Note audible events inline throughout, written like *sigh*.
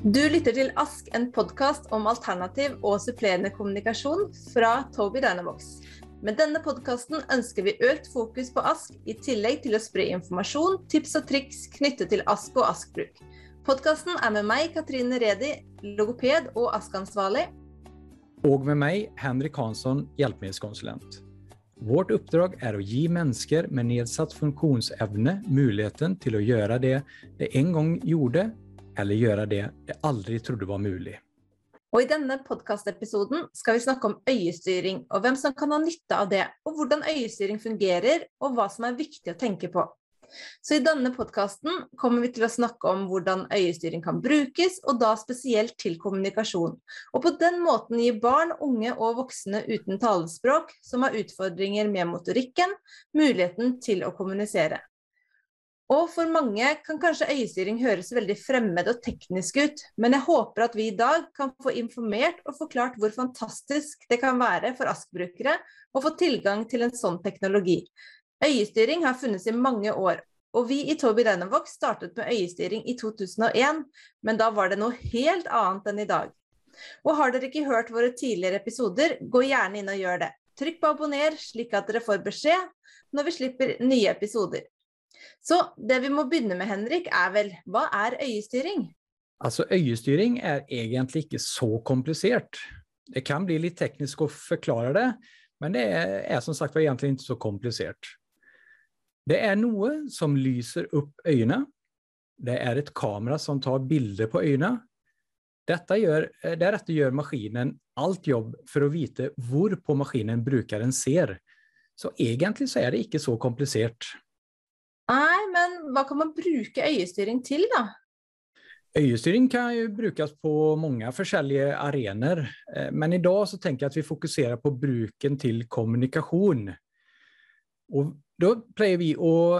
Du lytter til Ask, en podkast om alternativ og supplerende kommunikasjon fra Toby Dynavox. Med denne podkasten ønsker vi økt fokus på Ask, i tillegg til å spre informasjon, tips og triks knyttet til Ask og Ask-bruk. Podkasten er med meg, Katrine Redi, logoped og Ask-ansvarlig. Og med meg, Henrik Hansson, hjelpemiddelkonsulent. Vårt uppdrag är att ge människor med nedsatt funktionsevne möjligheten till att göra det de en gång gjorde eller göra det jag aldrig trodde var möjligt. Och I denna podcastepisoden ska vi snakke om øyestyring, och vem som kan ha nytta av det, och hur øyestyring fungerar, och vad som är viktigt att tänka på. Så I denna podcasten kommer vi til å snakke om hvordan øyestyring kan brukes, och då speciellt till kommunikation. Och på den måten gi barn, unge och vuxna utan talespråk som har utfordringer med motorikken, möjligheten till att kommunicera. Og for mange kan kanskje øyestyring høres veldig fremmed og teknisk ut, men jeg håper at vi i dag kan få informert og forklart hvor fantastisk det kan være for ASK-brukere å få tilgang til en sånn teknologi. Øyestyring har funnes i mange år, og vi i Tobii Dynavox startet med øyestyring i 2001, men da var det noe helt annet enn i dag. Og har dere ikke hørt våre tidligere episoder, gå gjerne inn og gjør det. Trykk på abonner, slik at dere får beskjed når vi slipper nye episoder. Så det vi må begynne med, Henrik, är väl vad är øyestyring? Altså, øyestyring er egentlig ikke så komplicerat. Det kan bli lite tekniskt att förklara det, men det är som sagt egentligen inte så komplicerat. Det är något som lyser upp ögonen. Det är ett kamera som tar bilder på ögonen. Detta gör, därefter gör maskinen allt jobb för att veta var på maskinen brukaren ser. Så egentligen så är det inte så komplicerat. Nej, men vad kan man bruka øyestyring till då? Øyestyring kan ju brukas på många olika arenor, eh, men idag så tänker jag att vi fokuserar på bruken till kommunikation. Och då plöjer vi och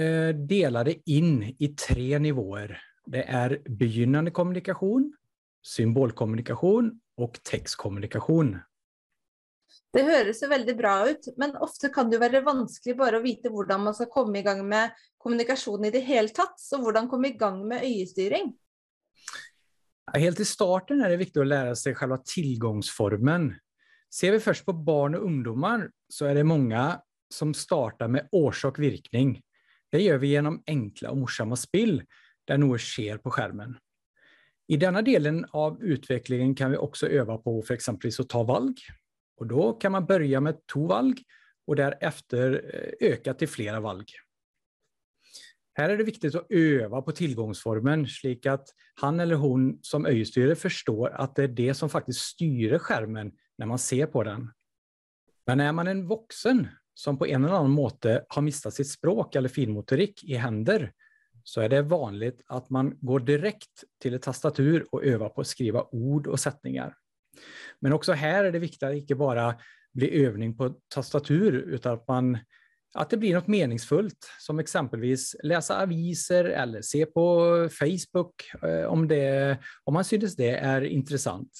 eh, delar det in i tre nivåer. Det är begynnande kommunikation, symbolkommunikation och textkommunikation. Det høres jo veldig bra ut, men ofte kan det jo være vanskelig bare å vite hvordan man skal komme i gang med kommunikasjon i det hele tatt. Så hvordan komme i gang med øyestyring? Helt i starten är det viktigt att lära sig själva tillgångsformen. Ser vi först på barn och ungdomar så är det många som startar med orsak virkning. Det gör vi genom enkla och morsamma spill där något sker på skärmen. I denna delen av utvecklingen kan vi också öva på för exempelvis att ta valg, och då kan man börja med två valg och därefter eh, öka till flera valg. Här är det viktigt att öva på tillgångsformen, slik att han eller hon som øyestyrer förstår att det är det som faktiskt styr skärmen när man ser på den. Men är man en vuxen som på en eller annan måte har missat sitt språk eller finmotorik i händer så är det vanligt att man går direkt till ett tastatur och övar på att skriva ord och sättningar. Men också här är det viktigt att inte bara bli övning på tastatur, utan att man, att det blir något meningsfullt, som exempelvis läsa aviser eller se på Facebook eh, om, det, om man synes det är intressant.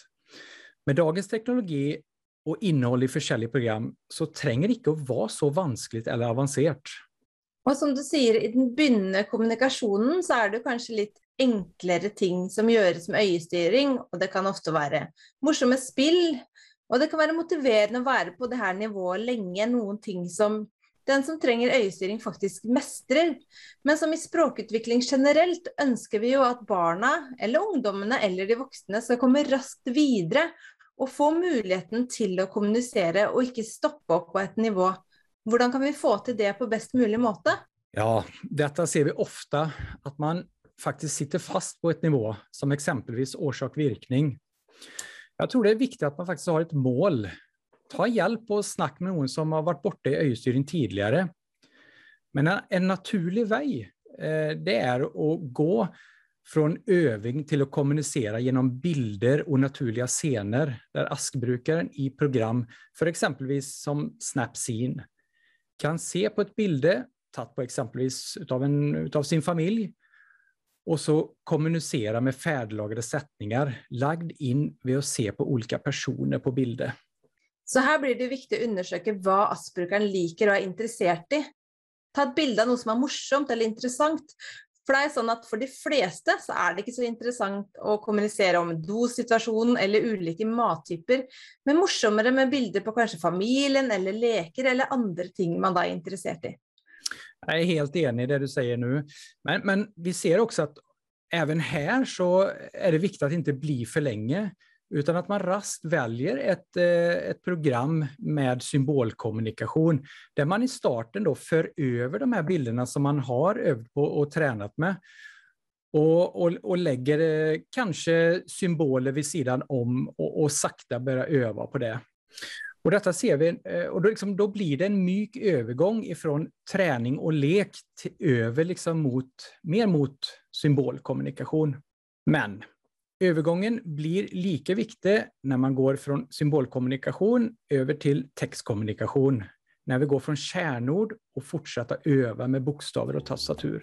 Med dagens teknologi och innehåll i forskjellige program, så tränger det inte att vara så vanskligt eller avancerat. Och som du säger, i den begynnande kommunikationen så är det kanske lite enklere ting som gjøres med øyestyring, og det kan ofte være morsomme spill. Og det kan være motiverende å være på det her nivået lenge, noen ting som den som trenger øyestyring faktisk mestrer. Men som i språkutvikling generelt ønsker vi jo at barna, eller ungdommene eller de voksne skal komme raskt videre og få muligheten til å kommunisere og ikke stoppe opp på et nivå. Hvordan kan vi få till det på bäst möjliga måte? Ja, detta ser vi ofta att man faktiskt sitter fast på ett nivå, som exempelvis orsak virkning. Jag tror det är viktigt att man faktiskt har ett mål. Ta hjälp och snack med någon som har varit borta i øyestyring tidigare. Men en naturlig väg eh, det är att gå från övning till att kommunicera genom bilder och naturliga scener, där askbrukaren i program, för exempelvis som Snapscene, kan se på ett bilde tatt på exempelvis av, en, av sin familj. Och så kommunicera med färdiglagade sättningar lagd in vid att se på olika personer på bilder. Så här blir det viktigt att undersöka vad asbrukaren liker och är intresserad i. Ta ett bild av något som är morsomt eller intressant. För det är så att för de flesta så är det inte så intressant att kommunicera om dossituationen eller olika mattyper, men morsommare med bilder på kanske familjen eller leker eller andra ting man då är intresserad i. Jag är helt enig i det du säger nu. Men, men vi ser också att även här så är det viktigt att inte bli för länge, utan att man raskt väljer ett, eh, ett program med symbolkommunikation, där man i starten då för över de här bilderna som man har övat på och tränat med, och, och, och lägger eh, kanske symboler vid sidan om och, och sakta börjar öva på det. Och detta ser vi, eh, och då, liksom, då blir det en mjuk övergång ifrån träning och lek till, över liksom mot, mer mot symbolkommunikation. Men övergången blir lika viktig när man går från symbolkommunikation över till textkommunikation. När vi går från kärnord och fortsätta öva med bokstäver och tastatur.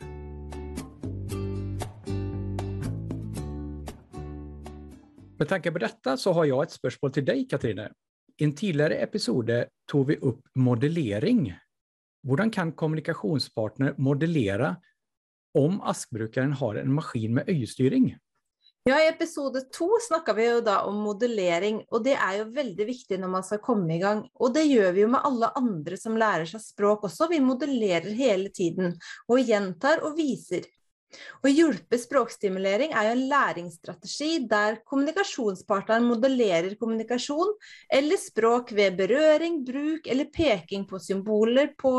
Med tanke på detta så har jag ett spörsmål till dig, Katrine. I en tidigare episode tog vi upp modellering. Hur kan kommunikationspartner modellera om askbrukaren har en maskin med øyestyring? Ja, I episode två snakka vi ju då om modellering, och det är ju väldigt viktigt när man ska komma igång. Och det gör vi ju med alla andra som lär sig språk också. Vi modellerar hela tiden och gentar och visar. Å hjelpe språkstimulering er jo en læringsstrategi der kommunikasjonspartneren modellerer kommunikasjon eller språk ved berøring, bruk eller peking på symboler på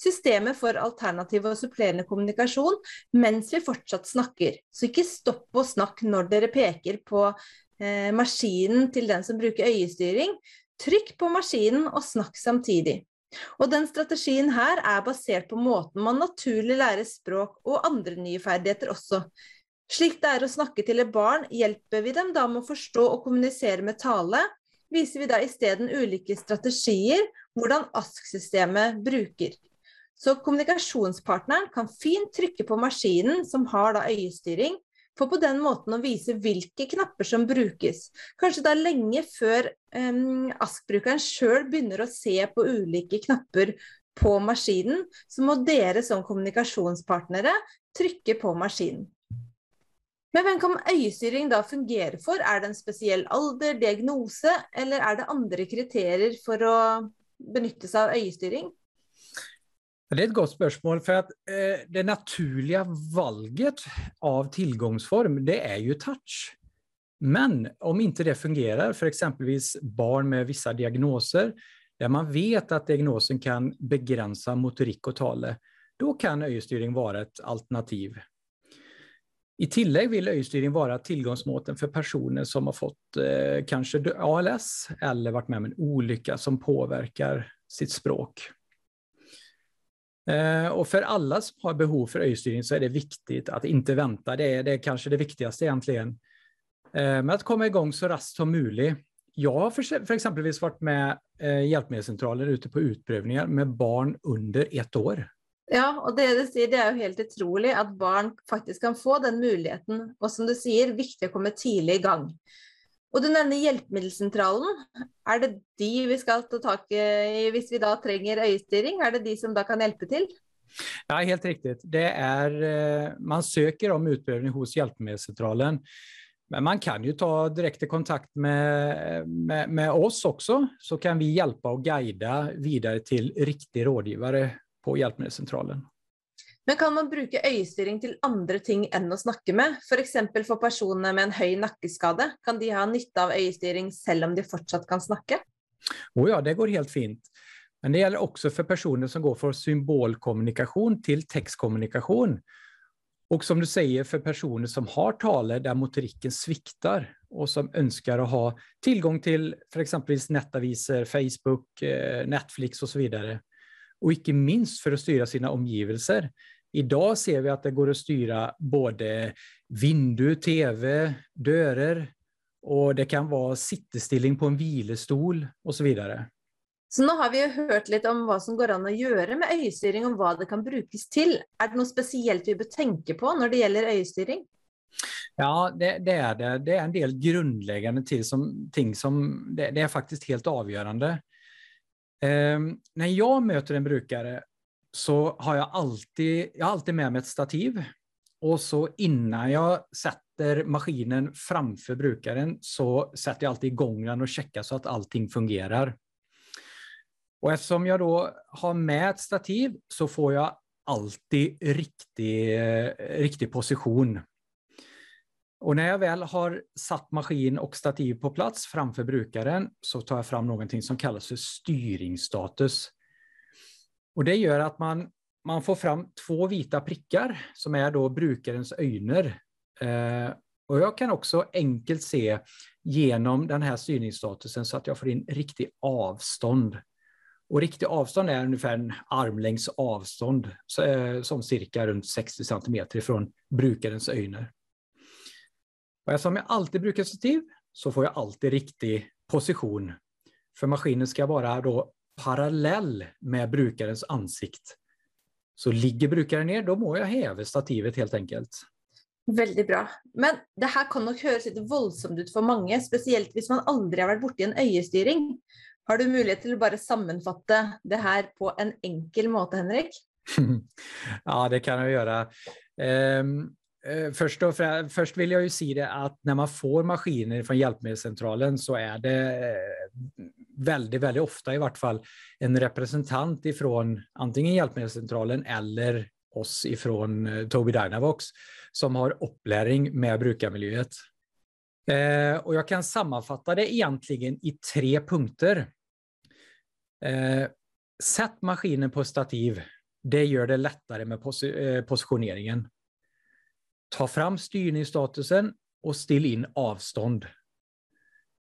systemet for alternativ og supplerende kommunikasjon mens vi fortsatt snakker. Så ikke stopp å snakke når dere peker på eh, maskinen til den som bruker øyestyring. Trykk på maskinen og snakk samtidig. Og den strategien her er basert på måten man naturlig lærer språk og andre nye ferdigheter også. Slik det er å snakke til et barn, hjelper vi dem da med å forstå og kommunisere med tale, viser vi da isteden ulike strategier hvordan ASK-systemet bruker. Så kommunikasjonspartneren kan fint trykke på maskinen som har da øyestyring, for på den måten å vise hvilke knapper som brukes. Kanskje da lenge før um, ASK-brukeren sjøl begynner å se på ulike knapper på maskinen, så må dere som kommunikasjonspartnere trykke på maskinen. Men hvem kan øyestyring da fungere for? Er det en spesiell alder, diagnose, eller er det andre kriterier for å benytte seg av øyestyring? Det är ett gott spörsmål för att eh, det naturliga valget av tillgångsform, det är ju touch. Men om inte det fungerar för exempelvis barn med vissa diagnoser, där man vet att diagnosen kan begränsa motorik och tale, då kan öjestyrning vara ett alternativ. I tillägg vill öjestyrning vara tillgångsmåten för personer som har fått eh, kanske ALS eller varit med om en olycka som påverkar sitt språk. Eh, och för alla som har behov för öjestyrning så är det viktigt att inte vänta. Det är, det är kanske det viktigaste egentligen. Eh, men att komma igång så raskt som möjligt. Jag har för, för exempelvis varit med eh, hjälpmedelscentraler ute på utprövningar med barn under ett år. Ja, och det du säger det är ju helt otroligt att barn faktiskt kan få den möjligheten. Och som du säger, viktigt att komma tidigt igång. Og du nevner Hjelpemiddelsentralen. Er det de vi skal ta tak i hvis vi da trenger øyestyring? Er det de som da kan hjelpe til? Ja, helt riktigt. Det är, eh, man söker om utprövning hos Hjälpmedelscentralen. Men man kan ju ta direkt kontakt med, med, med, oss också, så kan vi hjälpa och guida vidare till riktig rådgivare på Hjälpmedelscentralen. Men kan man bruke øyestyring till andra ting än att snakke med? F.eks. exempel för personer med en hög nackskada? kan de ha nytta av øyestyring selv om de fortsatt kan snakke? Oh ja, det går helt fint. Men det gäller också för personer som går från symbolkommunikation till textkommunikation. Och som du säger, för personer som har tale där motoriken sviktar och som önskar att ha tillgång till för exempelvis nätaviser, Facebook, eh, Netflix och så vidare. Och icke minst för att styra sina omgivelser. Idag ser vi att det går att styra både vindu, tv, dörrar och det kan vara sittestilling på en vilestol och så vidare. Så nu har vi hört lite om vad som går an att göra med öjestyrning och vad det kan brukas till. Är det något speciellt vi bör tänka på när det gäller öjestyrning? Ja, det, det, är det. Det är en del grundläggande till som, ting som det, det är faktiskt helt avgörande. Eh, när jag möter en brukare så har jag alltid, jag har alltid med mig ett stativ och så innan jag sätter maskinen framför brukaren så sätter jag alltid igång den och checkar så att allting fungerar. Och eftersom jag då har med ett stativ så får jag alltid riktig, riktig position. Och när jag väl har satt maskin och stativ på plats framför brukaren så tar jag fram någonting som kallas för styrningsstatus. Och det gör att man, man får fram två vita prickar som är då brukarens öjner. Eh, och jag kan också enkelt se genom den här styrningsstatusen så att jag får in riktig avstånd. Och riktig avstånd är ungefär en armlängds avstånd, eh, som cirka runt 60 centimeter ifrån brukarens öjner. Och eftersom jag alltid brukar stativ så får jag alltid riktig position. För maskinen ska vara då parallell med brukarens ansikt. Så ligger brukaren ner, då må jag häva stativet helt enkelt. Väldigt bra. Men det här kan nog höras lite våldsamt ut för många, speciellt om man aldrig har varit borta i en öjestyrning. Har du möjlighet till att bara sammanfatta det här på en enkel måte, Henrik? *laughs* ja, det kan jag göra. Um, Eh, först, och, först vill jag ju säga det att när man får maskiner från hjälpmedelscentralen så är det eh, väldigt, väldigt ofta i vart fall en representant ifrån antingen hjälpmedelscentralen eller oss ifrån eh, Tobii Dynavox som har upplärning med brukarmiljöet. Och jag kan sammanfatta det egentligen i tre punkter. Sätt maskinen på stativ. Det gör det lättare med pos positioneringen. Ta fram styrningsstatusen och still in avstånd.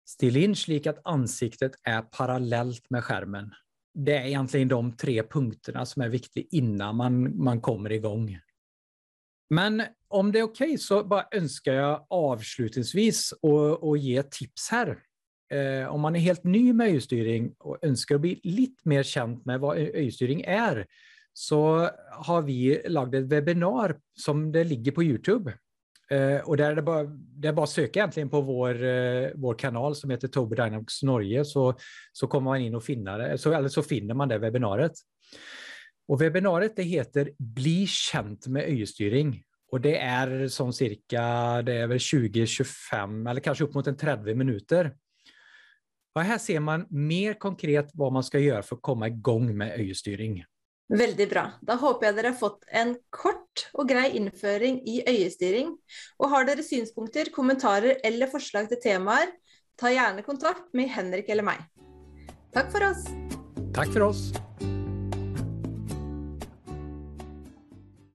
Still in slik att ansiktet är parallellt med skärmen. Det är egentligen de tre punkterna som är viktiga innan man, man kommer igång. Men om det är okej okay, så bara önskar jag avslutningsvis att ge tips här eh, om man är helt ny med öjestyrning och önskar bli lite mer känd med vad öjestyrning är, så har vi lagt ett webbinar som det ligger på Youtube. Eh, och där är det, bara, det är bara att söka egentligen på vår, eh, vår kanal som heter Tobii Dynamics Norge så, så kommer man in och finner det, så, eller så finner man det webbinariet. Och webbinariet det heter Bli känt med öjestyrning. Och det är som cirka det är väl 20-25 eller kanske upp mot en 30 minuter. Och här ser man mer konkret vad man ska göra för att komma igång med öjestyrning. Väldigt bra. Då hoppas jag att ni har fått en kort och grej införing i öjestyrning. Och har ni synpunkter, kommentarer eller förslag till teman, ta gärna kontakt med Henrik eller mig. Tack för oss! Tack för oss!